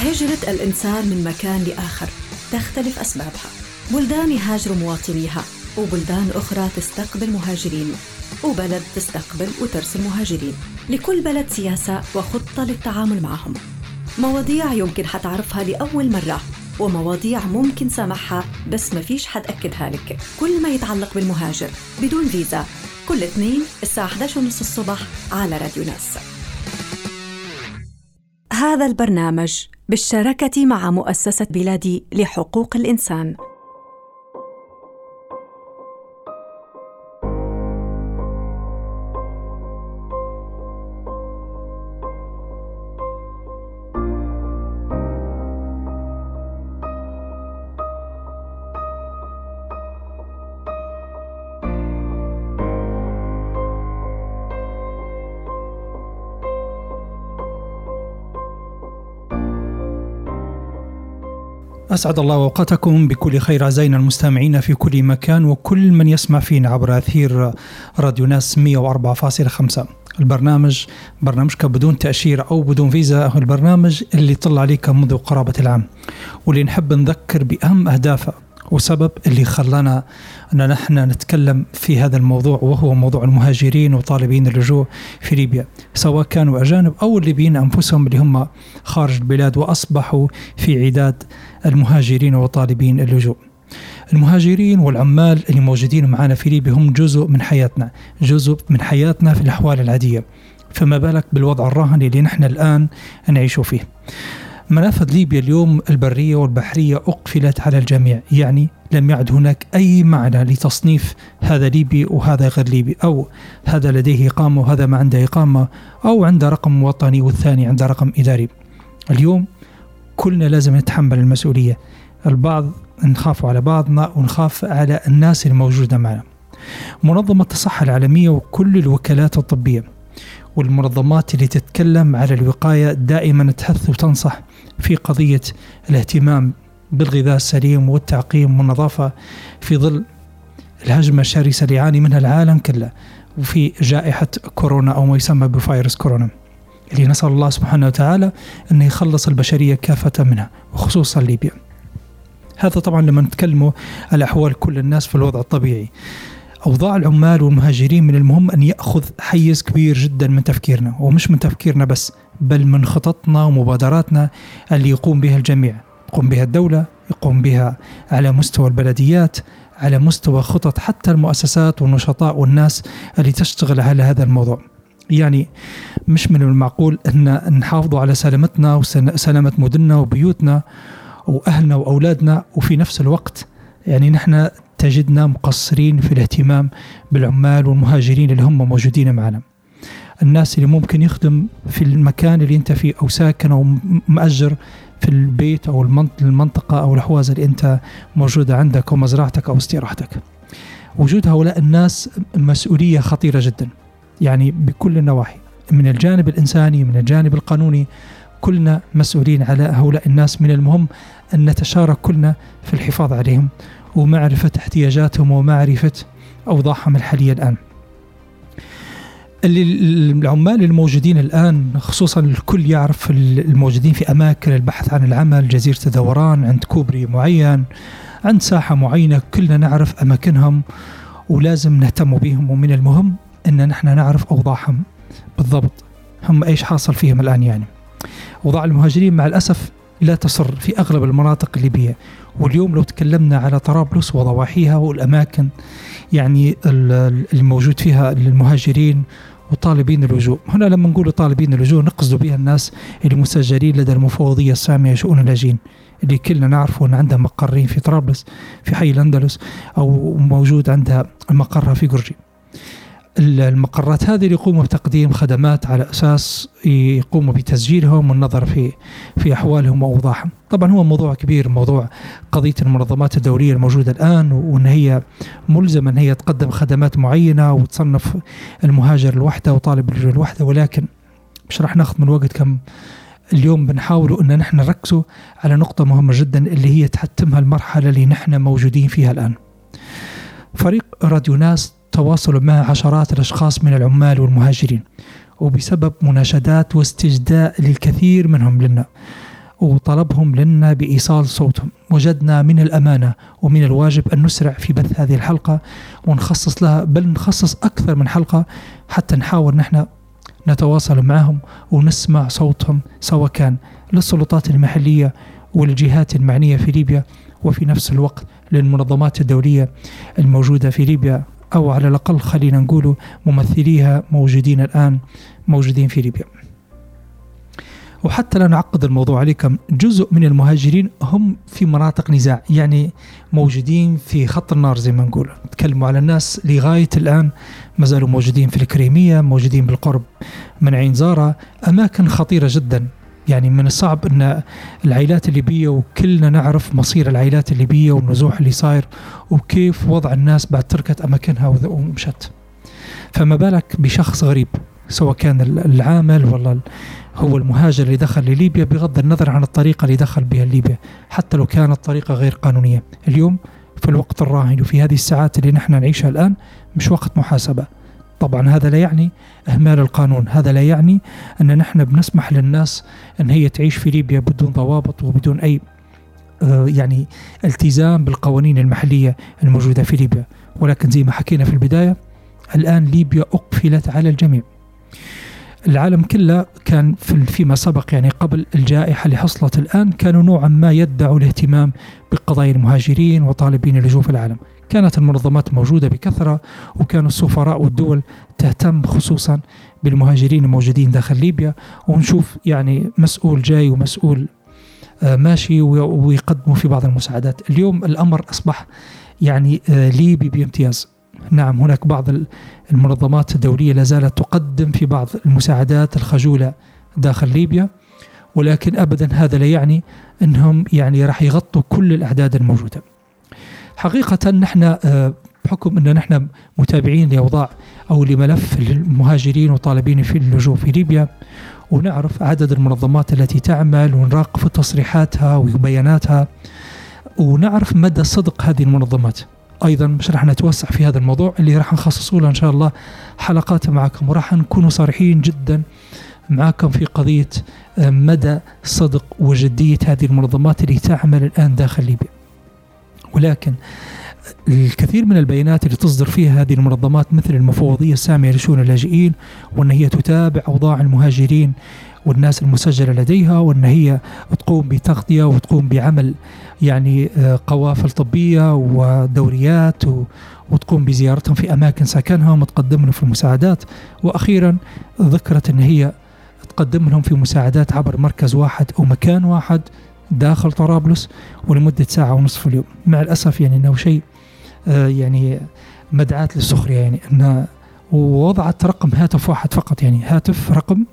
هجرة الإنسان من مكان لآخر تختلف أسبابها. بلدان يهاجر مواطنيها وبلدان أخرى تستقبل مهاجرين وبلد تستقبل وترسل مهاجرين. لكل بلد سياسة وخطة للتعامل معهم. مواضيع يمكن حتعرفها لأول مرة ومواضيع ممكن سامحها بس ما فيش حد أكدها لك. كل ما يتعلق بالمهاجر بدون فيزا كل اثنين الساعة 11 ونص الصبح على راديو ناس. هذا البرنامج بالشراكة مع مؤسسة بلادي لحقوق الإنسان. أسعد الله أوقاتكم بكل خير أعزائنا المستمعين في كل مكان وكل من يسمع فينا عبر أثير راديو ناس 104.5 البرنامج برنامجك بدون تأشيرة أو بدون فيزا هو البرنامج اللي طلع عليك منذ قرابة العام. واللي نحب نذكر بأهم أهدافه وسبب اللي خلانا أن نحن نتكلم في هذا الموضوع وهو موضوع المهاجرين وطالبين اللجوء في ليبيا. سواء كانوا أجانب أو الليبيين أنفسهم اللي هم خارج البلاد وأصبحوا في عداد المهاجرين وطالبين اللجوء. المهاجرين والعمال اللي موجودين معنا في ليبيا هم جزء من حياتنا جزء من حياتنا في الأحوال العادية. فما بالك بالوضع الراهن اللي نحن الآن نعيش فيه. منافذ ليبيا اليوم البرية والبحرية أقفلت على الجميع يعني لم يعد هناك أي معنى لتصنيف هذا ليبي وهذا غير ليبي أو هذا لديه إقامة وهذا ما عنده إقامة أو عنده رقم وطني والثاني عنده رقم إداري. اليوم كلنا لازم نتحمل المسؤولية. البعض نخاف على بعضنا ونخاف على الناس الموجودة معنا. منظمة الصحة العالمية وكل الوكالات الطبية والمنظمات اللي تتكلم على الوقاية دائما تحث وتنصح في قضية الاهتمام بالغذاء السليم والتعقيم والنظافة في ظل الهجمة الشرسة اللي يعاني منها العالم كله وفي جائحة كورونا أو ما يسمى بفيروس كورونا. اللي نسأل الله سبحانه وتعالى أنه يخلص البشرية كافة منها وخصوصا ليبيا. هذا طبعا لما نتكلموا على أحوال كل الناس في الوضع الطبيعي. أوضاع العمال والمهاجرين من المهم أن يأخذ حيز كبير جدا من تفكيرنا ومش من تفكيرنا بس بل من خططنا ومبادراتنا اللي يقوم بها الجميع. يقوم بها الدولة يقوم بها على مستوى البلديات على مستوى خطط حتى المؤسسات والنشطاء والناس اللي تشتغل على هذا الموضوع. يعني مش من المعقول أن نحافظوا على سلامتنا وسلامة مدننا وبيوتنا وأهلنا وأولادنا وفي نفس الوقت يعني نحن تجدنا مقصرين في الاهتمام بالعمال والمهاجرين اللي هم موجودين معنا. الناس اللي ممكن يخدم في المكان اللي انت فيه أو ساكن أو مأجر في البيت أو المنطقة أو الحواز اللي انت موجودة عندك أو مزرعتك أو استراحتك. وجود هؤلاء الناس مسؤولية خطيرة جدا يعني بكل النواحي من الجانب الإنساني من الجانب القانوني. كلنا مسؤولين على هؤلاء الناس من المهم أن نتشارك كلنا في الحفاظ عليهم. ومعرفة احتياجاتهم ومعرفة أوضاعهم الحالية الآن. العمال الموجودين الآن خصوصا الكل يعرف الموجودين في أماكن البحث عن العمل جزيرة الدوران عند كوبري معين عند ساحة معينة كلنا نعرف أماكنهم ولازم نهتم بهم. ومن المهم أن نحن نعرف أوضاعهم بالضبط. هم إيش حاصل فيهم الآن يعني. أوضاع المهاجرين مع الأسف لا تصر في أغلب المناطق الليبية. واليوم لو تكلمنا على طرابلس وضواحيها والأماكن يعني الموجود فيها المهاجرين وطالبين اللجوء. هنا لما نقول طالبين اللجوء نقصد بها الناس اللي مسجلين لدى المفوضية السامية شؤون اللاجئين اللي كلنا نعرفه أن عندها مقرين في طرابلس في حي الأندلس أو موجود عندها مقرها في قرجي المقرات هذه اللي يقوموا بتقديم خدمات على أساس يقوموا بتسجيلهم والنظر في في أحوالهم وأوضاعهم. طبعا هو موضوع كبير موضوع قضية المنظمات الدولية الموجودة الآن وإن هي ملزمه إن هي تقدم خدمات معينة وتصنف المهاجر الوحده وطالب الوحده ولكن مش راح ناخذ من وقت كم اليوم بنحاولوا إن نحن نركزوا على نقطة مهمة جدا اللي هي تحتمها المرحلة اللي نحن موجودين فيها الآن. فريق راديو ناس تواصلوا مع عشرات الأشخاص من العمال والمهاجرين وبسبب مناشدات واستجداء للكثير منهم لنا وطلبهم لنا بإيصال صوتهم. وجدنا من الأمانة ومن الواجب أن نسرع في بث هذه الحلقة ونخصص لها بل نخصص أكثر من حلقة حتى نحاول نحن نتواصل معهم ونسمع صوتهم سواء كان للسلطات المحلية والجهات المعنية في ليبيا وفي نفس الوقت للمنظمات الدولية الموجودة في ليبيا. أو على الأقل خلينا نقول ممثليها موجودين الآن موجودين في ليبيا. وحتى لا نعقد الموضوع عليكم جزء من المهاجرين هم في مناطق نزاع يعني موجودين في خط النار زي ما نقول. نتكلموا على الناس لغاية الآن ما زالوا موجودين في الكريمية موجودين بالقرب من عين زارة أماكن خطيرة جدا. يعني من الصعب أن العائلات الليبية وكلنا نعرف مصير العائلات الليبية والنزوح اللي صاير وكيف وضع الناس بعد تركت أماكنها ومشت. فما بالك بشخص غريب سواء كان العامل ولا هو المهاجر اللي دخل لليبيا بغض النظر عن الطريقة اللي دخل بها ليبيا حتى لو كانت طريقة غير قانونية. اليوم في الوقت الراهن وفي هذه الساعات اللي نحن نعيشها الآن مش وقت محاسبة. طبعا هذا لا يعني إهمال القانون هذا لا يعني أن نحن بنسمح للناس أن هي تعيش في ليبيا بدون ضوابط وبدون أي آه، يعني التزام بالقوانين المحلية الموجودة في ليبيا. ولكن زي ما حكينا في البداية الآن ليبيا أقفلت على الجميع. العالم كله كان فيما سبق يعني قبل الجائحة اللي حصلت الآن كانوا نوعا ما يدعوا الاهتمام بقضايا المهاجرين وطالبين اللجوء في العالم. كانت المنظمات موجودة بكثرة وكانوا السفراء والدول تهتم خصوصا بالمهاجرين الموجودين داخل ليبيا. ونشوف يعني مسؤول جاي ومسؤول آه، ماشي ويقدموا في بعض المساعدات. اليوم الأمر أصبح يعني آه، ليبي بامتياز. نعم هناك بعض المنظمات الدولية لا زالت تقدم في بعض المساعدات الخجولة داخل ليبيا. ولكن أبدا هذا لا يعني أنهم يعني راح يغطوا كل الأعداد الموجودة. حقيقة نحن آه، بحكم أن نحن متابعين لأوضاع أو لملف المهاجرين وطالبين في اللجوء في ليبيا ونعرف عدد المنظمات التي تعمل ونراقب تصريحاتها وبياناتها ونعرف مدى صدق هذه المنظمات أيضا مش راح نتوسع في هذا الموضوع اللي راح نخصصه له إن شاء الله حلقات معكم وراح نكون صريحين جدا معكم في قضية آه، مدى صدق وجدية هذه المنظمات اللي تعمل الآن داخل ليبيا. ولكن الكثير من البيانات اللي تصدر فيها هذه المنظمات مثل المفوضية السامية لشؤون اللاجئين وإن هي تتابع أوضاع المهاجرين والناس المسجلة لديها وإن هي تقوم بتغطية وتقوم بعمل يعني آه، قوافل طبية ودوريات وتقوم بزيارتهم في أماكن سكنهم وتقدم لهم في المساعدات. وأخيرا ذكرت إن هي تقدم لهم في مساعدات عبر مركز واحد أو مكان واحد داخل طرابلس ولمدة ساعة ونصف اليوم. مع الأسف يعني إنه شيء آه، يعني مدعاة للسخرية يعني. انها ووضعت رقم هاتف واحد فقط يعني هاتف رقم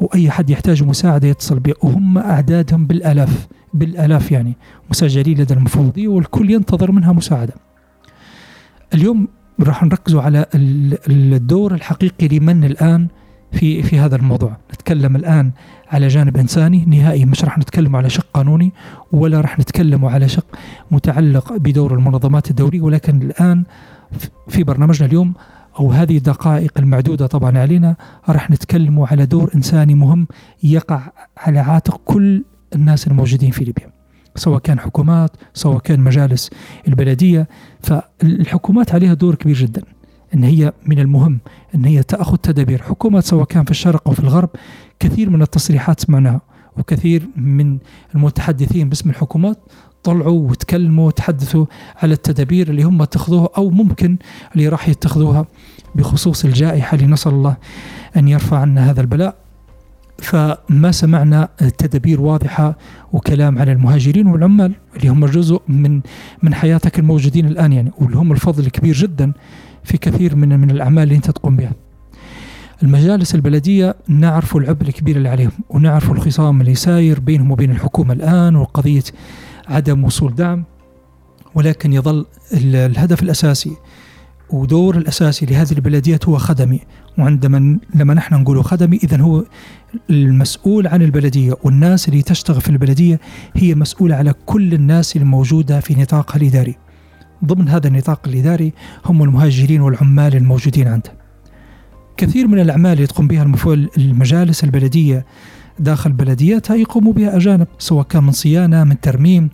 وأي حد يحتاج مساعدة يتصل به. وهم أعدادهم بالألاف بالألاف يعني مسجلين لدى المفوضيه والكل ينتظر منها مساعدة. اليوم راح نركزوا على الدور الحقيقي لمن الآن في في هذا الموضوع، نتكلم الآن على جانب إنساني نهائي مش راح نتكلم على شق قانوني ولا راح نتكلم على شق متعلق بدور المنظمات الدوليه ولكن الآن في برنامجنا اليوم أو هذه الدقائق المعدودة طبعا علينا راح نتكلم على دور إنساني مهم يقع على عاتق كل الناس الموجودين في ليبيا سواء كان حكومات سواء كان مجالس البلدية. فالحكومات عليها دور كبير جدا. إن هي من المهم إن هي تأخذ تدابير. حكومات سواء كان في الشرق أو في الغرب كثير من التصريحات سمعناها وكثير من المتحدثين باسم الحكومات طلعوا وتكلموا وتحدثوا على التدابير اللي هم اتخذوها أو ممكن اللي راح يتخذوها بخصوص الجائحة اللي نسأل الله أن يرفع عنا هذا البلاء. فما سمعنا تدابير واضحة وكلام على المهاجرين والعمال اللي هم جزء من من حياتك الموجودين الآن يعني واللي هم الفضل الكبير جدا. في كثير من من الأعمال اللي انت تقوم بها. المجالس البلدية نعرف العبء الكبير اللي عليهم ونعرف الخصام اللي ساير بينهم وبين الحكومة الآن وقضية عدم وصول دعم ولكن يظل الهدف الأساسي ودور الأساسي لهذه البلديات هو خدمي وعندما لما نحن نقول خدمي اذا هو المسؤول عن البلدية والناس اللي تشتغل في البلدية هي مسؤولة على كل الناس الموجودة في نطاقها الإداري. ضمن هذا النطاق الإداري هم المهاجرين والعمال الموجودين عنده. كثير من الأعمال اللي تقوم بها المجالس البلدية داخل بلدياتها يقوموا بها أجانب سواء كان من صيانة من ترميم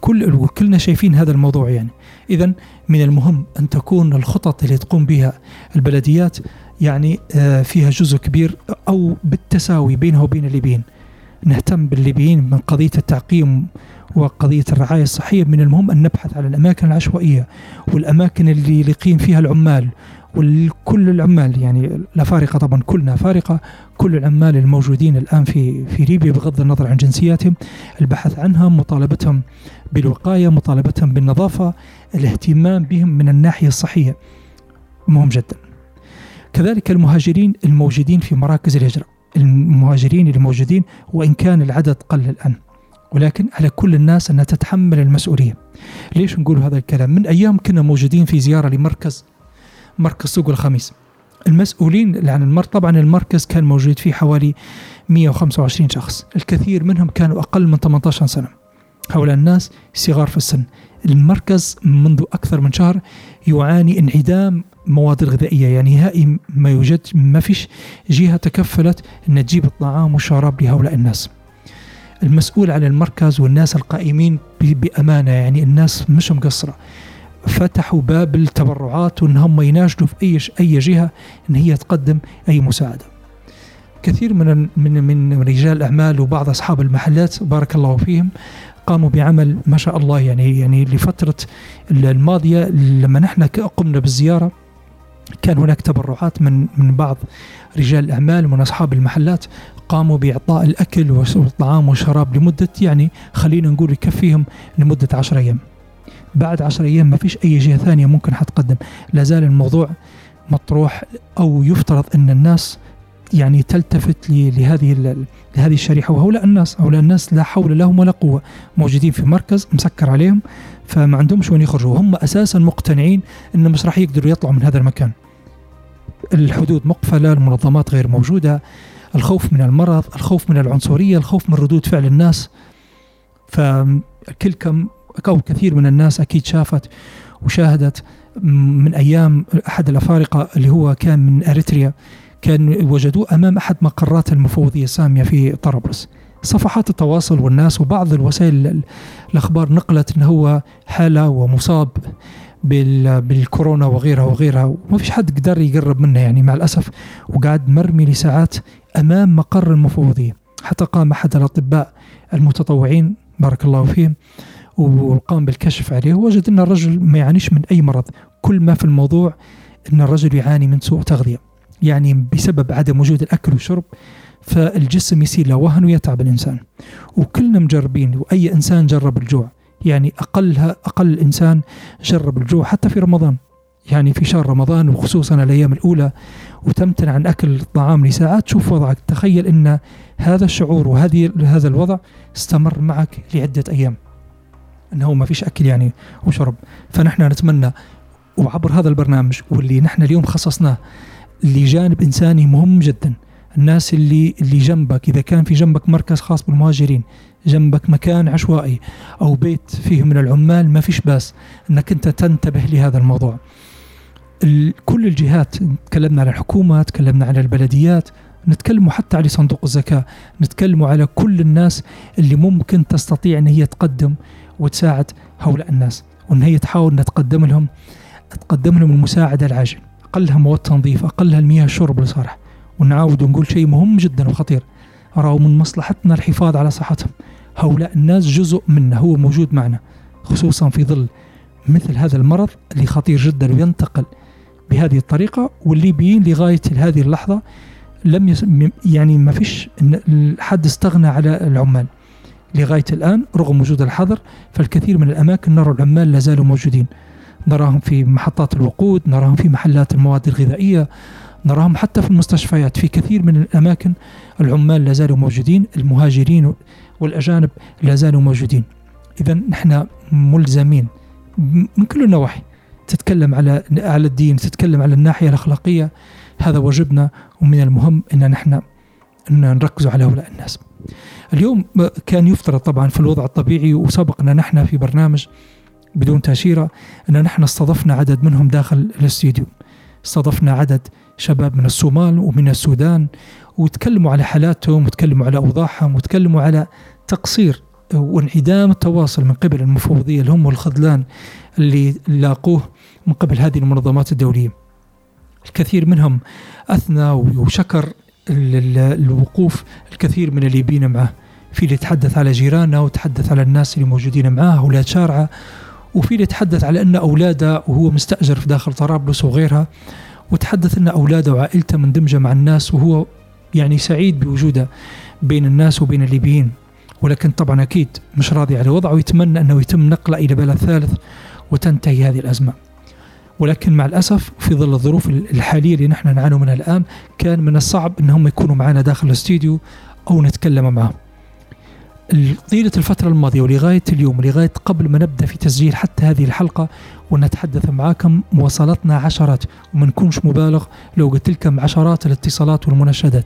كل كلنا شايفين هذا الموضوع يعني إذا من المهم أن تكون الخطط اللي تقوم بها البلديات يعني آه، فيها جزء كبير أو بالتساوي بينها وبين الليبيين نهتم بالليبيين من قضية التعقيم وقضية الرعاية الصحية من المهم أن نبحث على الأماكن العشوائية والأماكن اللي يقيم فيها العمال وكل العمال يعني الأفارقة طبعا كلنا أفارقة كل العمال الموجودين الآن في في ليبيا بغض النظر عن جنسياتهم البحث عنهم مطالبتهم بالوقاية مطالبتهم بالنظافة الاهتمام بهم من الناحية الصحية. مهم جدا. كذلك المهاجرين الموجودين في مراكز الهجرة. المهاجرين اللي موجودين وإن كان العدد قل الآن. ولكن على كل الناس أنها تتحمل المسؤولية. ليش نقول هذا الكلام؟ من أيام كنا موجودين في زيارة لمركز مركز سوق الخميس. المسؤولين عن المر طبعا المركز كان موجود فيه حوالي 125 شخص. الكثير منهم كانوا أقل من 18 سنة. هؤلاء الناس صغار في السن. المركز منذ أكثر من شهر يعاني انعدام مواد الغذائية يعني نهائي ما يوجد ما فيش جهة تكفلت أن تجيب الطعام والشراب لهؤلاء الناس. المسؤول عن المركز والناس القائمين بأمانة يعني الناس مش مقصرة فتحوا باب التبرعات وإن هم يناشدوا في أي أي جهة إن هي تقدم أي مساعدة. كثير من من من رجال الاعمال وبعض أصحاب المحلات بارك الله فيهم قاموا بعمل ما شاء الله يعني يعني لفترة الماضية لما نحن قمنا بالزيارة كان هناك تبرعات من من بعض رجال الاعمال ومن أصحاب المحلات قاموا بإعطاء الأكل والطعام والشراب لمدة يعني خلينا نقول يكفيهم لمدة 10 أيام. بعد 10 أيام ما فيش أي جهة ثانية ممكن حتقدم، لا زال الموضوع مطروح أو يفترض أن الناس يعني تلتفت لهذه لهذه الشريحة. وهؤلاء الناس هؤلاء الناس لا حول لهم ولا قوة. موجودين في مركز مسكر عليهم فما عندهمش وين يخرجوا. هم أساسا مقتنعين انهم مش راح يقدروا يطلعوا من هذا المكان. الحدود مقفلة المنظمات غير موجودة. الخوف من المرض الخوف من العنصرية الخوف من ردود فعل الناس. فالكل كم أو كثير من الناس أكيد شافت وشاهدت من أيام أحد الأفارقة اللي هو كان من إريتريا كان وجدوه أمام أحد مقرات المفوضية السامية في طرابلس. صفحات التواصل والناس وبعض الوسائل الأخبار نقلت إنه هو حالة ومصاب بالكورونا وغيرها وغيرها وما فيش حد قدر يقرب منه يعني مع الأسف وقعد مرمي لساعات أمام مقر المفوضيه حتى قام أحد الأطباء المتطوعين بارك الله فيهم وقام بالكشف عليه. ووجد أن الرجل ما يعانيش من أي مرض. كل ما في الموضوع أن الرجل يعاني من سوء تغذية. يعني بسبب عدم وجود الأكل والشرب فالجسم يصير له وهن ويتعب الإنسان. وكلنا مجربين وأي إنسان جرب الجوع. يعني اقلها أقل إنسان جرب الجوع حتى في رمضان. يعني في شهر رمضان وخصوصا الأيام الأولى وتمتنع عن أكل الطعام لساعات شوف وضعك. تخيل إن هذا الشعور وهذه هذا الوضع استمر معك لعدة أيام. إنه ما فيش أكل يعني وشرب. فنحن نتمنى وعبر هذا البرنامج واللي نحن اليوم خصصناه لجانب إنساني مهم جدا. الناس اللي اللي جنبك إذا كان في جنبك مركز خاص بالمهاجرين جنبك مكان عشوائي أو بيت فيه من العمال ما فيش بأس إنك أنت تنتبه لهذا الموضوع. كل الجهات تكلمنا على الحكومة تكلمنا على البلديات نتكلموا حتى على صندوق الزكاة نتكلموا على كل الناس اللي ممكن تستطيع إن هي تقدم وتساعد هؤلاء الناس وإن هي تحاول ان تقدم لهم تقدم لهم المساعدة العاجلة. أقلها مواد تنظيف أقلها المياه الشرب لصالح ونعاود ونقول شيء مهم جدا وخطير. راهو من مصلحتنا الحفاظ على صحتهم. هؤلاء الناس جزء منا هو موجود معنا خصوصا في ظل مثل هذا المرض اللي خطير جدا وينتقل بهذه الطريقة والليبيين لغاية هذه اللحظة لم يس... يعني ما فيش حد استغنى على العمال. لغاية الآن رغم وجود الحظر فالكثير من الأماكن نرى العمال لا زالوا موجودين. نراهم في محطات الوقود نراهم في محلات المواد الغذائية نراهم حتى في المستشفيات. في كثير من الأماكن العمال لا زالوا موجودين المهاجرين والأجانب لا زالوا موجودين. إذا نحن ملزمين من كل النواحي. تتكلم على على الدين تتكلم على الناحية الأخلاقية هذا واجبنا ومن المهم أن نحن أن نركز على هؤلاء الناس. اليوم كان يفترض طبعا في الوضع الطبيعي وسبقنا نحن في برنامج بدون تأشيرة أن نحن استضفنا عدد منهم داخل الاستديو. استضفنا عدد شباب من الصومال ومن السودان وتكلموا على حالاتهم وتكلموا على أوضاعهم وتكلموا على تقصير وانعدام التواصل من قبل المفوضية اللي هم الخذلان اللي لاقوه من قبل هذه المنظمات الدولية. الكثير منهم أثنى وشكر الوقوف الكثير من الليبيين معه. في اللي يتحدث على جيراننا وتحدث على الناس اللي موجودين معاه أولاد شارعة وفي اللي يتحدث على أن أولاده وهو مستأجر في داخل طرابلس وغيرها. وتحدث أن أولاده وعائلته مندمجة مع الناس وهو يعني سعيد بوجوده بين الناس وبين الليبيين. ولكن طبعا أكيد مش راضي على وضعه ويتمنى أنه يتم نقله إلى بلد ثالث وتنتهي هذه الأزمة. ولكن مع الأسف في ظل الظروف الحالية اللي نحن نعاني منها الآن كان من الصعب أنهم يكونوا معنا داخل الاستديو أو نتكلم معهم. طيلة الفترة الماضية ولغاية اليوم ولغاية قبل ما نبدأ في تسجيل حتى هذه الحلقة ونتحدث معاكم وصلتنا عشرات وما نكونش مبالغ لو قلت لكم عشرات الاتصالات والمناشدات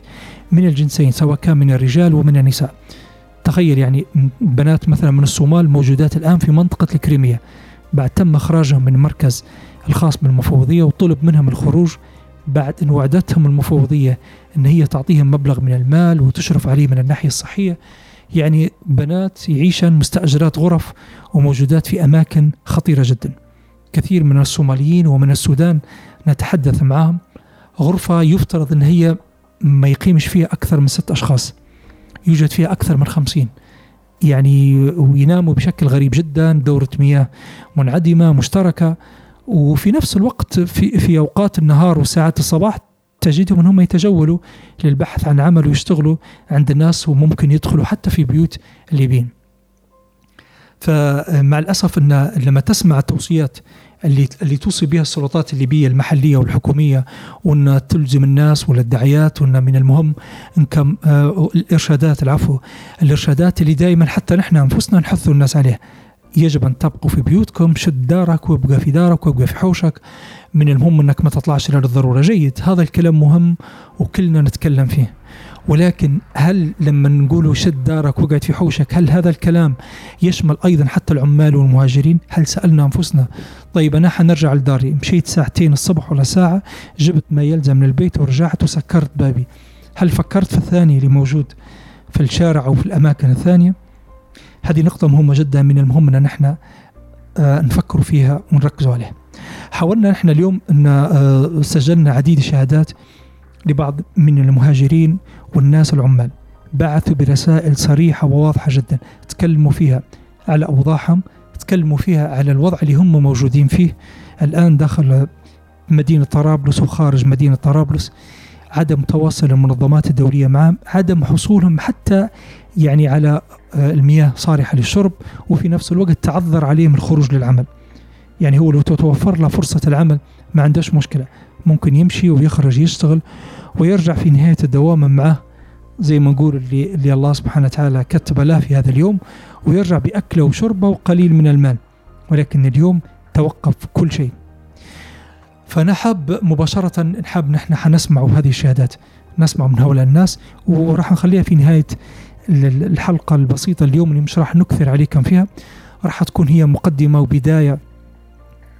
من الجنسين سواء كان من الرجال ومن النساء. تخيل يعني بنات مثلا من الصومال موجودات الآن في منطقة الكريمية بعد تم إخراجهم من المركز الخاص بالمفوضية وطلب منهم الخروج بعد أن وعدتهم المفوضية أن هي تعطيهم مبلغ من المال وتشرف عليه من الناحية الصحية. يعني بنات يعيشن مستأجرات غرف وموجودات في أماكن خطيرة جدا. كثير من الصوماليين ومن السودان نتحدث معهم غرفة يفترض أن هي ما يقيمش فيها أكثر من ست أشخاص. يوجد فيها أكثر من خمسين. يعني ويناموا بشكل غريب جدا دورة مياه منعدمة مشتركة. وفي نفس الوقت في, في أوقات النهار وساعات الصباح تجدهم أنهم يتجولوا للبحث عن عمل ويشتغلوا عند الناس وممكن يدخلوا حتى في بيوت الليبيين فمع الأسف أن لما تسمع التوصيات اللي اللي توصي بها السلطات الليبية المحلية والحكومية وأن تلزم الناس ولا الدعايات وأن من المهم إن كم آه الإرشادات العفو الإرشادات اللي دائما حتى نحن أنفسنا نحث الناس عليها. يجب أن تبقوا في بيوتكم شد دارك وابقى في دارك وابقى في حوشك. من المهم إنك ما تطلعش إلى الضرورة. جيد هذا الكلام مهم وكلنا نتكلم فيه. ولكن هل لما نقول شد دارك وقعد في حوشك هل هذا الكلام يشمل أيضا حتى العمال والمهاجرين؟ هل سألنا أنفسنا؟ طيب أنا حنرجع لداري. مشيت ساعتين الصبح ولا ساعة جبت ما يلزم من البيت ورجعت وسكرت بابي. هل فكرت في الثاني اللي موجود في الشارع أو في الأماكن الثانية؟ هذه نقطة مهمة جدا من المهم أن نحن آه نفكر فيها ونركزوا عليها. حاولنا نحن اليوم أن آه سجلنا عديد الشهادات لبعض من المهاجرين والناس العمال. بعثوا برسائل صريحة وواضحة جدا. تكلموا فيها على أوضاعهم تكلموا فيها على الوضع اللي هم موجودين فيه. الآن داخل مدينة طرابلس وخارج مدينة طرابلس عدم تواصل المنظمات الدولية معهم عدم حصولهم حتى يعني على المياه صالحة للشرب وفي نفس الوقت تعذر عليهم الخروج للعمل. يعني هو لو تتوفر له فرصة العمل ما عندهش مشكلة. ممكن يمشي ويخرج يشتغل ويرجع في نهاية الدوام معه. زي ما نقول اللي, اللي الله سبحانه وتعالى كتب له في هذا اليوم ويرجع بأكله وشربه وقليل من المال. ولكن اليوم توقف كل شيء. فنحب مباشرة نحب نحن حنسمع هذه الشهادات. نسمع من هؤلاء الناس وراح نخليها في نهاية الحلقة البسيطة اليوم اللي مش راح نكثر عليكم فيها راح تكون هي مقدمة وبداية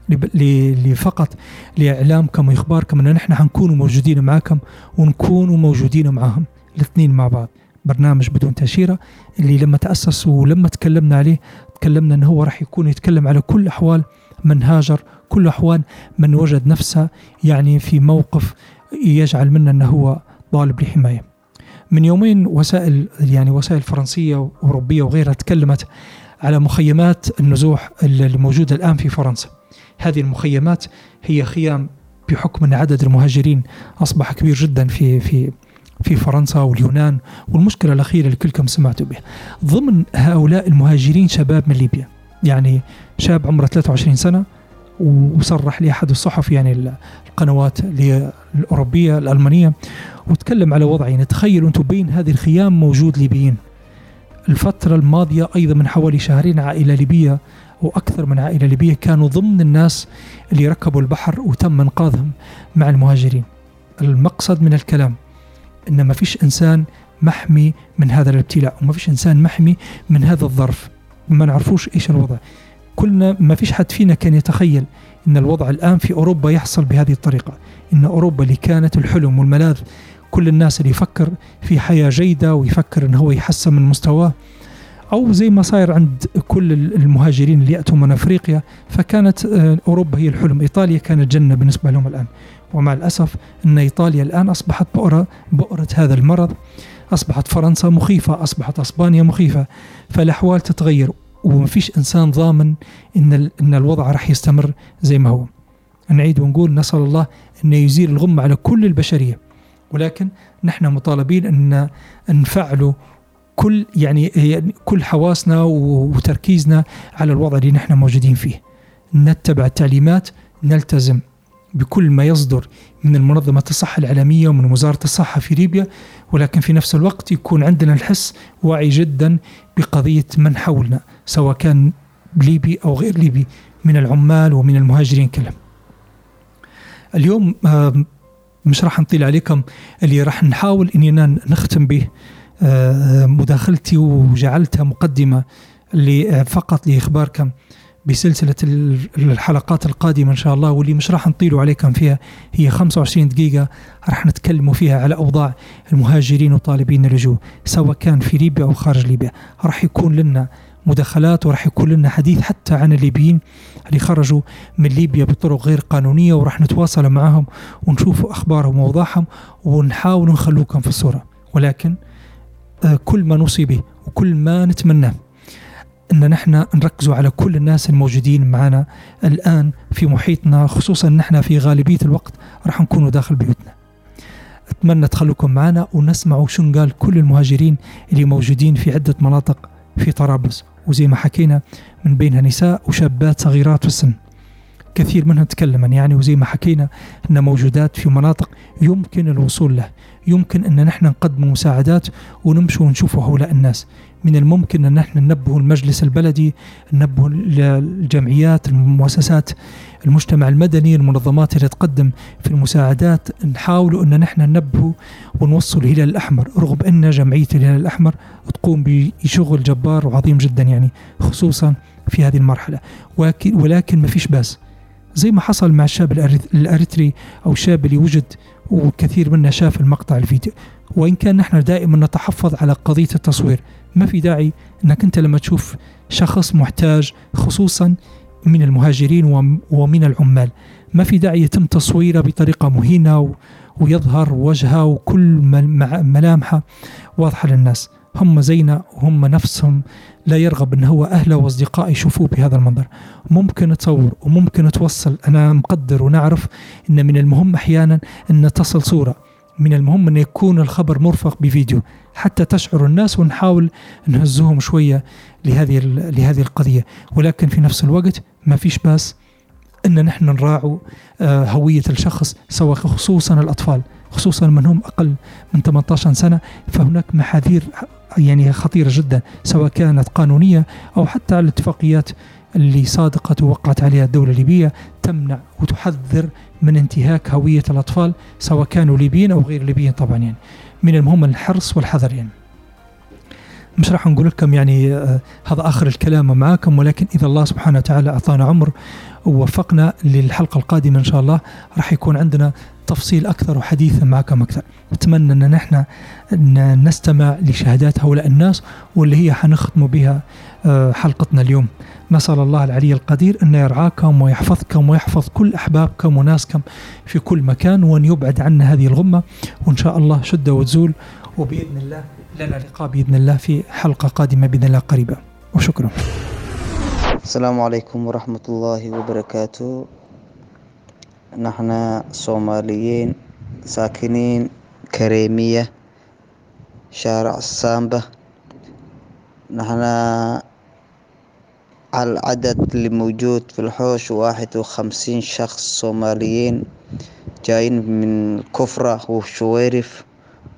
لفقط لإعلامكم وإخباركم أن نحن حنكون موجودين معكم ونكونوا موجودين معهم الاثنين مع بعض. برنامج بدون تأشيرة اللي لما تأسس ولما تكلمنا عليه تكلمنا أنه هو راح يكون يتكلم على كل أحوال من هاجر كل أحوال من وجد نفسه يعني في موقف يجعل منا أنه هو طالب لحماية. من يومين وسائل يعني وسائل فرنسية وأوروبية وغيرها تكلمت على مخيمات النزوح اللي موجودة الآن في فرنسا. هذه المخيمات هي خيام بحكم أن عدد المهاجرين أصبح كبير جدا في في في فرنسا واليونان والمشكلة الأخيرة اللي كلكم سمعتوا بها ضمن هؤلاء المهاجرين شباب من ليبيا يعني شاب عمره 23 سنة وصرح لي أحد الصحف يعني القنوات الأوروبية الألمانية وتكلم على وضع يعني تخيلوا أنتم بين هذه الخيام موجود ليبيين. الفترة الماضية أيضا من حوالي شهرين عائلة ليبية وأكثر من عائلة ليبية كانوا ضمن الناس اللي ركبوا البحر وتم إنقاذهم مع المهاجرين. المقصد من الكلام أن ما فيش إنسان محمي من هذا الابتلاء وما فيش إنسان محمي من هذا الظرف. ما نعرفوش إيش الوضع. كلنا ما فيش حد فينا كان يتخيل إن الوضع الآن في أوروبا يحصل بهذه الطريقة. إن أوروبا اللي كانت الحلم والملاذ كل الناس اللي يفكر في حياة جيدة ويفكر إن هو يحسن من مستواه أو زي ما صاير عند كل المهاجرين اللي يأتوا من أفريقيا فكانت آه، أوروبا هي الحلم. إيطاليا كانت جنة بالنسبة لهم الآن. ومع الأسف إن إيطاليا الآن أصبحت بؤرة بؤرة هذا المرض. أصبحت فرنسا مخيفة أصبحت أسبانيا مخيفة. فالأحوال تتغير. وما فيش إنسان ضامن إن إن الوضع راح يستمر زي ما هو. نعيد ونقول نسأل الله إنه يزيل الغمه على كل البشرية. ولكن نحن مطالبين إن نفعلوا كل يعني كل حواسنا وتركيزنا على الوضع اللي نحن موجودين فيه. نتبع التعليمات نلتزم بكل ما يصدر من المنظمة الصحة العالمية ومن وزارة الصحة في ليبيا ولكن في نفس الوقت يكون عندنا الحس واعي جدا بقضية من حولنا سواء كان ليبي أو غير ليبي من العمال ومن المهاجرين كلهم. اليوم مش راح نطيل عليكم اللي راح نحاول اننا نختم به مداخلتي وجعلتها مقدمة فقط لإخباركم. بسلسلة الحلقات القادمة إن شاء الله واللي مش راح نطيلوا عليكم فيها هي 25 دقيقة راح نتكلموا فيها على أوضاع المهاجرين وطالبين اللجوء سواء كان في ليبيا أو خارج ليبيا. راح يكون لنا مداخلات وراح يكون لنا حديث حتى عن الليبيين اللي خرجوا من ليبيا بطرق غير قانونية وراح نتواصل معهم ونشوف أخبارهم وأوضاعهم ونحاول نخلوكم في الصورة. ولكن آه، كل ما نوصي به وكل ما نتمناه. إن نحن نركزوا على كل الناس الموجودين معنا الآن في محيطنا خصوصا نحن في غالبية الوقت راح نكونوا داخل بيوتنا. أتمنى تخلوكم معنا ونسمعوا شو قال كل المهاجرين اللي موجودين في عدة مناطق في طرابلس وزي ما حكينا من بينها نساء وشابات صغيرات في السن. كثير منها تكلما يعني وزي ما حكينا إن موجودات في مناطق يمكن الوصول له. يمكن إن نحن نقدم مساعدات ونمشي ونشوفوا هؤلاء الناس. من الممكن إن نحن ننبه المجلس البلدي ننبه الجمعيات المؤسسات المجتمع المدني المنظمات اللي تقدم في المساعدات. نحاول إن نحن ننبه ونوصل الهلال الأحمر. رغم إن جمعية الهلال الأحمر تقوم بشغل جبار وعظيم جدا يعني خصوصا في هذه المرحلة. ولكن ما فيش بأس. زي ما حصل مع الشاب الأريتري أو الشاب اللي وجد وكثير منا شاف المقطع الفيديو. وإن كان نحن دائما نتحفظ على قضية التصوير ما في داعي إنك أنت لما تشوف شخص محتاج خصوصا من المهاجرين ومن العمال. ما في داعي يتم تصويره بطريقة مهينة ويظهر وجهه وكل ملامحه واضحة للناس. هم زينا وهم نفسهم. لا يرغب أن هو اهله واصدقائه يشوفوه بهذا المنظر. ممكن تصور وممكن توصل أنا مقدر ونعرف أن من المهم أحيانا أن تصل صورة. من المهم أن يكون الخبر مرفق بفيديو. حتى تشعر الناس ونحاول نهزهم شوية لهذه لهذه القضية. ولكن في نفس الوقت ما فيش باس أن نحن نراعوا آه، هوية الشخص سواء خصوصا الأطفال خصوصا من هم أقل من 18 سنة. فهناك محاذير يعني خطيرة جدا سواء كانت قانونية أو حتى الاتفاقيات اللي صادقت ووقعت عليها الدولة الليبية تمنع وتحذر من انتهاك هوية الأطفال سواء كانوا ليبيين أو غير ليبيين طبعا يعني. من المهم الحرص والحذر يعني مش راح نقول لكم يعني آه هذا آخر الكلام معاكم ولكن إذا الله سبحانه وتعالى أعطانا عمر ووفقنا للحلقة القادمة إن شاء الله راح يكون عندنا تفصيل أكثر وحديث معكم أكثر. أتمنى أن نحن نستمع لشهادات هؤلاء الناس واللي هي حنختم بها آه حلقتنا اليوم. نسأل الله العلي القدير أن يرعاكم ويحفظكم ويحفظ كل أحبابكم وناسكم في كل مكان وأن يبعد عنا هذه الغمة. وإن شاء الله شدة وتزول. وبإذن الله لنا لقاء بإذن الله في حلقة قادمة بإذن الله قريبة وشكرا. السلام عليكم ورحمة الله وبركاته. نحن صوماليين ساكنين كريمية شارع السامبة نحن العدد اللي موجود في الحوش واحد وخمسين شخص صوماليين جايين من كفرة وشويرف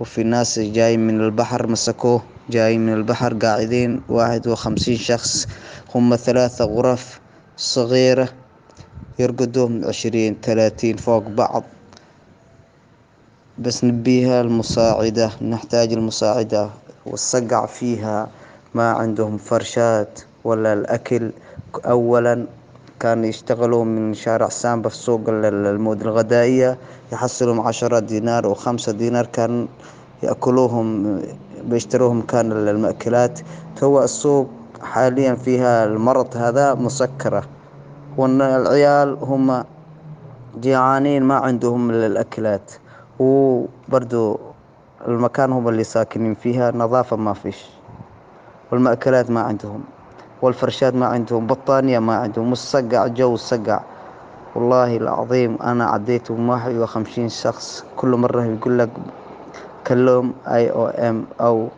وفي ناس جايين من البحر مسكوه جايين من البحر قاعدين واحد وخمسين شخص. هم ثلاثة غرف صغيرة. يرقدون عشرين ثلاثين فوق بعض. بس نبيها المساعدة نحتاج المساعدة والصقع فيها ما عندهم فرشات ولا الأكل. أولا كان يشتغلوا من شارع سامبا في سوق المواد الغذائية يحصلهم عشرة دينار وخمسة دينار. كان يأكلوهم بيشتروهم كان المأكلات. تو السوق حاليا فيها المرض هذا مسكرة. وأن العيال هم جيعانين ما عندهم الأكلات وبرضو المكان هم اللي ساكنين فيها نظافة ما فيش. والمأكلات ما عندهم والفرشات ما عندهم بطانية ما عندهم والسقع جو سقع. والله العظيم أنا عديت واحد وخمسين شخص كل مرة يقول لك كلهم اي أو ام أو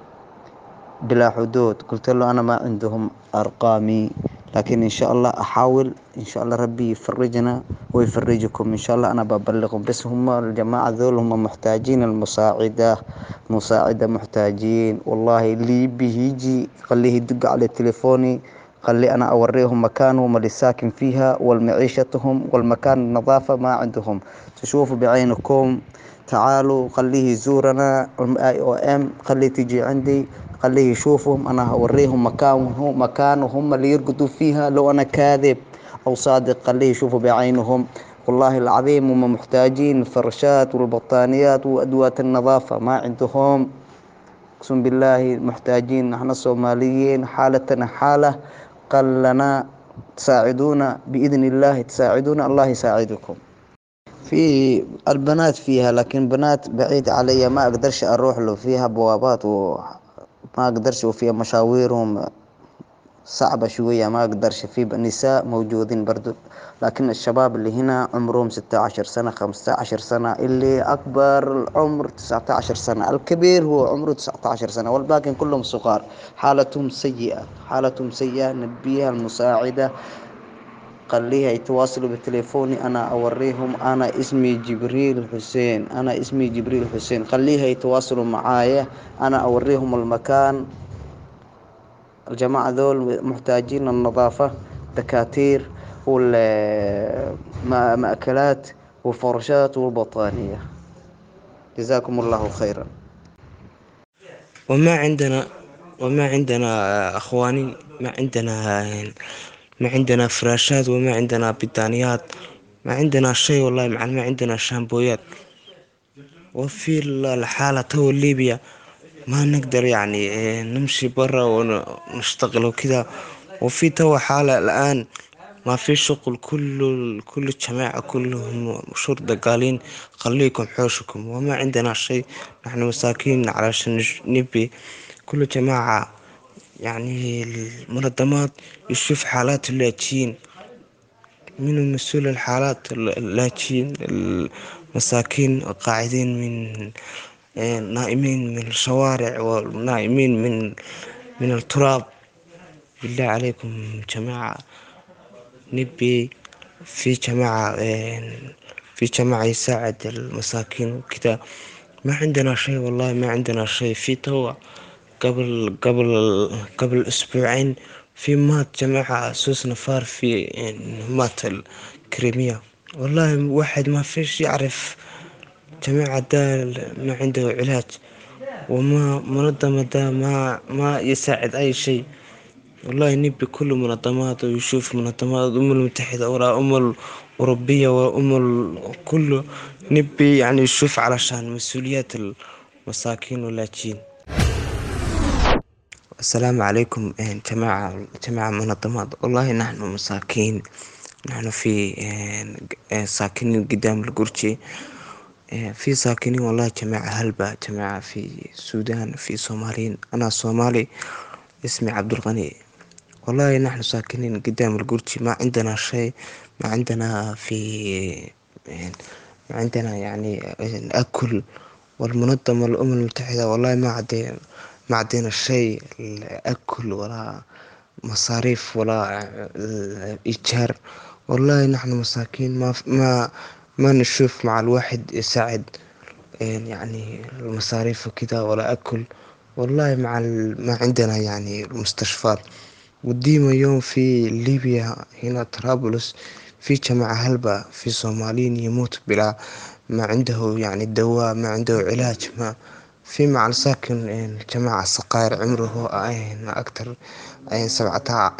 بلا حدود. قلت له أنا ما عندهم أرقامي. لكن إن شاء الله أحاول إن شاء الله ربي يفرجنا ويفرجكم. إن شاء الله أنا ببلغهم. بس هم الجماعة ذول هم محتاجين المساعدة مساعدة محتاجين. والله اللي يبي يجي خليه يدق على تليفوني خلي أنا أوريهم مكانهم اللي ساكن فيها والمعيشتهم والمكان النظافة ما عندهم. تشوفوا بعينكم. تعالوا خليه يزورنا. آي أو إم خليه تجي عندي. خليه يشوفهم أنا هوريهم مكانهم مكانهم اللي يرقدوا فيها. لو أنا كاذب أو صادق خليه يشوفوا بعينهم. والله العظيم هم محتاجين الفرشات والبطانيات وأدوات النظافة ما عندهم. أقسم بالله محتاجين نحن الصوماليين حالتنا حالة قال لنا تساعدونا بإذن الله تساعدونا الله يساعدكم. في البنات فيها لكن بنات بعيد علي ما أقدرش أروح له فيها بوابات وما أقدرش وفيها مشاويرهم صعبة شوية ما أقدرش. في نساء موجودين برضو لكن الشباب اللي هنا عمرهم ستة عشر سنة خمسة عشر سنة. اللي أكبر العمر تسعة عشر سنة الكبير هو عمره تسعة عشر سنة والباقي كلهم صغار. حالتهم سيئة حالتهم سيئة نبيها المساعدة خليها يتواصلوا بتليفوني انا اوريهم انا اسمي جبريل حسين انا اسمي جبريل حسين خليها يتواصلوا معايا انا اوريهم المكان الجماعة ذول محتاجين النظافة دكاتير والمأكلات والفرشات والبطانية جزاكم الله خيرا وما عندنا وما عندنا اخواني ما عندنا ما عندنا فراشات وما عندنا بطانيات ما عندنا شيء والله مع ما عندنا شامبويات. وفي الحالة تو ليبيا ما نقدر يعني نمشي برا ونشتغل وكذا. وفي تو حالة الآن ما في شغل كل كل الجماعة كلهم شرطة قالين خليكم حوشكم. وما عندنا شيء نحن مساكين علشان نبي كل جماعة يعني المنظمات يشوف حالات اللاجئين من مسؤول الحالات اللاجئين المساكين قاعدين من نائمين من الشوارع ونائمين من من التراب بالله عليكم جماعة نبي في جماعة في جماعة يساعد المساكين وكذا ما عندنا شيء والله ما عندنا شيء في توا قبل قبل قبل أسبوعين في مات جماعة سوس نفار في مات الكريمية. والله واحد ما فيش يعرف جماعة ده ما عنده علاج وما منظمة ده ما ما يساعد أي شيء. والله نبي كل منظمات ويشوف منظمات الأمم المتحدة ولا أم الأوروبية وأم كله. نبي يعني يشوف علشان مسؤوليات المساكين واللاجئين. السلام عليكم جماعة جماعة منظمات والله نحن مساكين نحن في ساكنين قدام القرشي في ساكنين والله جماعة هلبة جماعة في السودان في صوماليين أنا صومالي اسمي عبد الغني والله نحن ساكنين قدام القرشي ما عندنا شيء ما عندنا في ما عندنا يعني نأكل والمنظمة الأمم المتحدة والله ما عندنا ما عندنا شيء أكل ولا مصاريف ولا إيجار والله نحن مساكين ما ما ما نشوف مع الواحد يساعد يعني المصاريف وكذا ولا أكل والله مع ما عندنا يعني المستشفيات وديما يوم في ليبيا هنا طرابلس في جماعة هلبة في صوماليين يموت بلا ما عنده يعني دواء ما عنده علاج ما في مع الساكن الجماعة الصغير عمره أكثر سبعة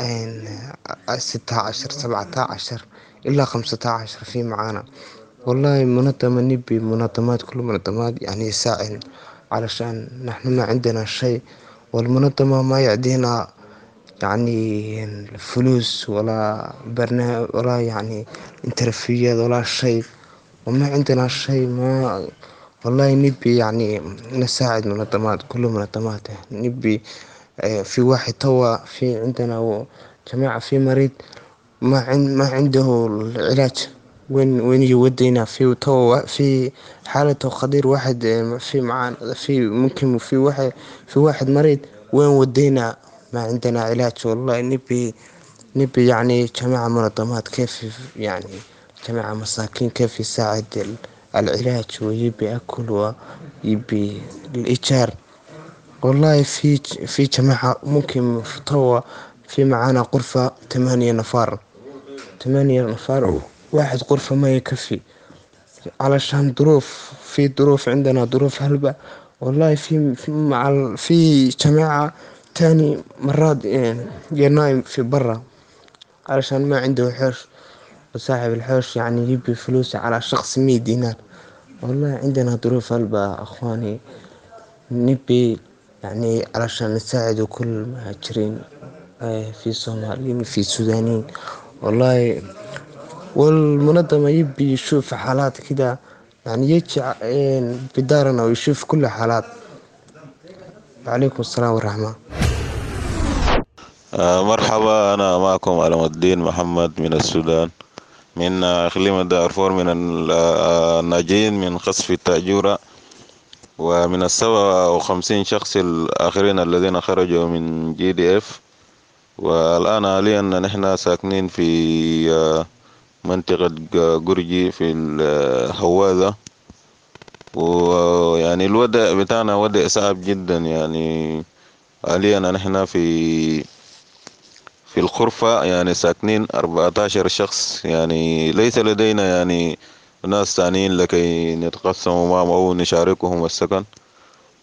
ستة عشر سبعة عشر إلا خمسة عشر في معانا والله منظمة نبي منظمات كل منظمات يعني يساعد علشان نحن ما عندنا شيء والمنظمة ما يعدينا يعني فلوس ولا برنامج ولا يعني انترفيات ولا شيء وما عندنا شيء ما والله نبي يعني نساعد منظمات كل منظمات نبي في واحد توا في عندنا جماعة في مريض ما عند ما عنده العلاج وين وين يودينا في توا في حالته خطير واحد في معانا في ممكن في واحد في واحد مريض وين ودينا ما عندنا علاج والله نبي نبي يعني جماعة منظمات كيف يعني جماعة مساكين كيف يساعد العلاج ويبي أكل ويبي الإيجار. والله في في جماعة ممكن في توا في معانا غرفة ثمانية نفار. ثمانية نفار واحد غرفة ما يكفي. علشان ظروف في ظروف عندنا ظروف هلبة. والله في مع في جماعة تاني مرات ينايم في برا. علشان ما عنده حرش وصاحب الحرش يعني يبي فلوس على شخص مية دينار. والله عندنا ظروف هلبة أخواني. نبي يعني علشان نساعد كل المهاجرين في صوماليين في سودانيين. والله والمنظمة يبي يشوف حالات كده يعني يجي بدارنا ويشوف كل حالات. وعليكم السلام والرحمة آه مرحبا أنا معكم علم الدين محمد من السودان. من إقليم الدارفور من الناجين من قصف التأجورة ومن السبعة وخمسين شخص الآخرين الذين خرجوا من جي دي إف. والآن حاليا نحن ساكنين في منطقة قرجي في الهواذة ويعني الوضع بتاعنا وضع صعب جدا يعني. حاليا نحن في في الغرفة يعني ساكنين أربعة عشر شخص يعني ليس لدينا يعني ناس ثانيين لكي نتقسم معهم أو نشاركهم السكن.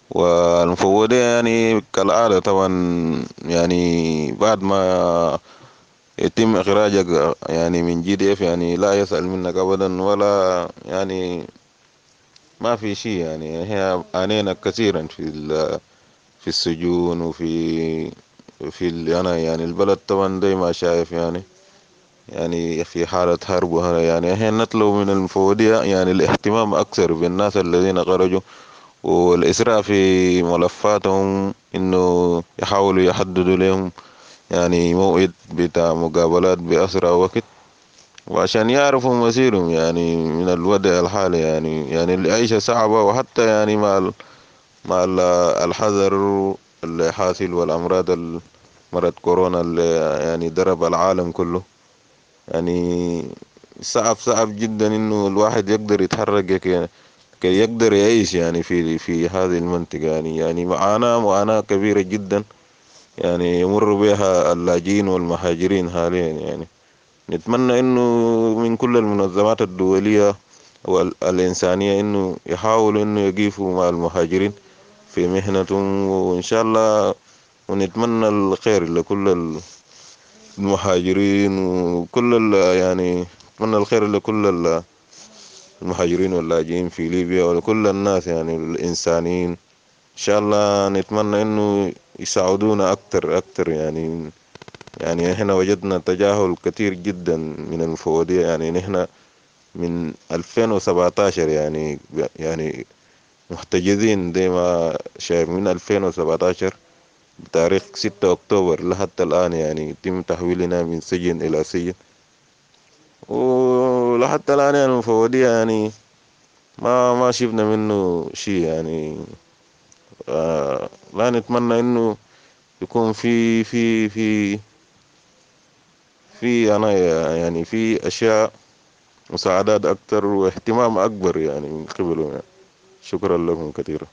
والمفوضية يعني كالعادة طبعا يعني بعد ما يتم إخراجك يعني من جي دي إف يعني لا يسأل منك أبدا ولا يعني ما في شيء يعني هي عانينا كثيرا في في السجون وفي في أنا يعني البلد طبعا زي ما شايف يعني. يعني في حالة حرب يعني. إحنا نطلب من المفوضية يعني الاهتمام أكثر بالناس الذين خرجوا والإسراء في ملفاتهم إنه يحاولوا يحددوا لهم يعني موعد بتاع مقابلات بأسرع وقت وعشان يعرفوا مسيرهم يعني من الوضع الحالي يعني. يعني العيشة صعبة وحتى يعني مع مع الحذر اللي حاصل والأمراض مرض كورونا اللي يعني ضرب العالم كله. يعني صعب صعب جدا إنه الواحد يقدر يتحرك كي يقدر يعيش يعني في في هذه المنطقة. يعني يعني معاناة معاناة كبيرة جدا يعني يمر بها اللاجئين والمهاجرين حاليا. يعني نتمنى إنه من كل المنظمات الدولية والإنسانية إنه يحاولوا إنه يقيفوا مع المهاجرين. في مهنتهم وإن شاء الله ونتمنى الخير لكل المهاجرين وكل يعني نتمنى الخير لكل المهاجرين واللاجئين في ليبيا ولكل الناس يعني الإنسانيين. إن شاء الله نتمنى إنه يساعدونا أكتر أكتر يعني يعني هنا وجدنا تجاهل كثير جدا من المفوضية يعني نحن من 2017 يعني يعني محتجزين زي ما شايف من 2017 بتاريخ ستة أكتوبر لحتى الآن يعني يتم تحويلنا من سجن إلى سجن. ولحتى الآن يعني المفوضية يعني ما ما شفنا منه شيء يعني. آه لا نتمنى إنه يكون في في في في أنا يعني في أشياء مساعدات أكتر واهتمام أكبر يعني من قبلهم يعني. شكرا لكم كثيرا.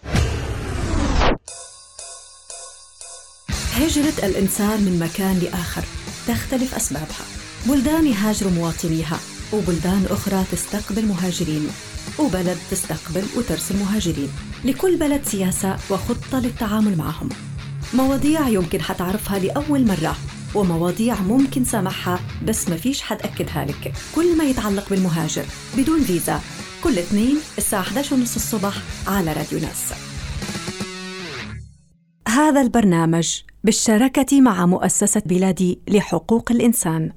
هجرة الإنسان من مكان لآخر تختلف أسبابها. بلدان يهاجر مواطنيها وبلدان أخرى تستقبل مهاجرين وبلد تستقبل وترسل مهاجرين. لكل بلد سياسة وخطة للتعامل معهم. مواضيع يمكن حتعرفها لأول مرة ومواضيع ممكن سامحها بس ما فيش حد أكدها لك. كل ما يتعلق بالمهاجر بدون فيزا كل اثنين الساعة 11 ونص الصبح على راديو ناس. هذا البرنامج بالشراكة مع مؤسسة بلادي لحقوق الإنسان.